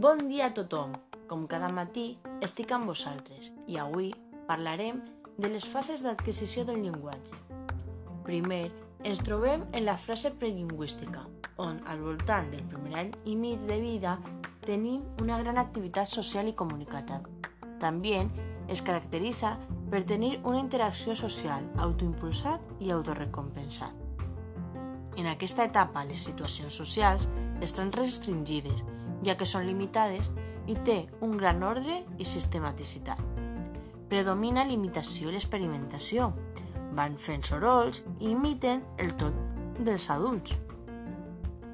Bon dia a tothom! Com cada matí, estic amb vosaltres i avui parlarem de les fases d'adquisició del llenguatge. Primer, ens trobem en la frase prelingüística, on al voltant del primer any i mig de vida tenim una gran activitat social i comunicativa. També es caracteritza per tenir una interacció social autoimpulsat i autorrecompensat. En aquesta etapa, les situacions socials estan restringides, ja que són limitades i té un gran ordre i sistematicitat. Predomina l'imitació i l'experimentació. Van fent sorolls i imiten el tot dels adults.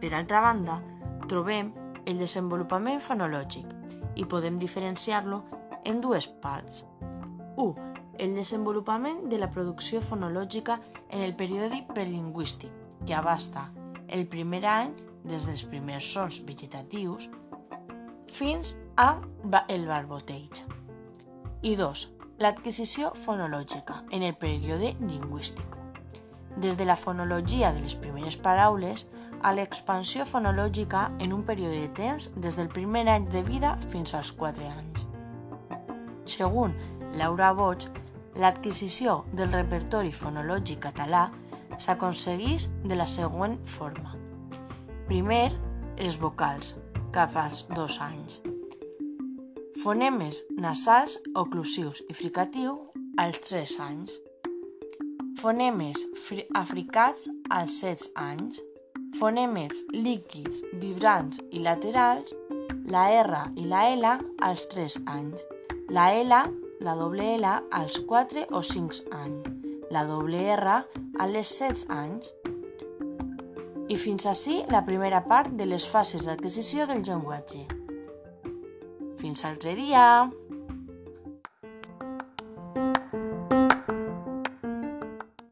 Per altra banda, trobem el desenvolupament fonològic i podem diferenciar-lo en dues parts. 1. El desenvolupament de la producció fonològica en el període prelingüístic, que abasta el primer any des dels primers sons vegetatius fins a el barboteig. I dos, l'adquisició fonològica en el període lingüístic. Des de la fonologia de les primeres paraules a l'expansió fonològica en un període de temps des del primer any de vida fins als 4 anys. Segons Laura Boig, l'adquisició del repertori fonològic català s'aconsegueix de la següent forma. Primer, els vocals, cap als dos anys. Fonemes nasals, oclusius i fricatiu als 3 anys. Fonemes africats als 7 anys. Fonemes líquids, vibrants i laterals, la R i la L als 3 anys. La L, la doble L als 4 o 5 anys. La doble R a les 7 anys. I fins ací la primera part de les fases d'adquisició del llenguatge. Fins altre dia!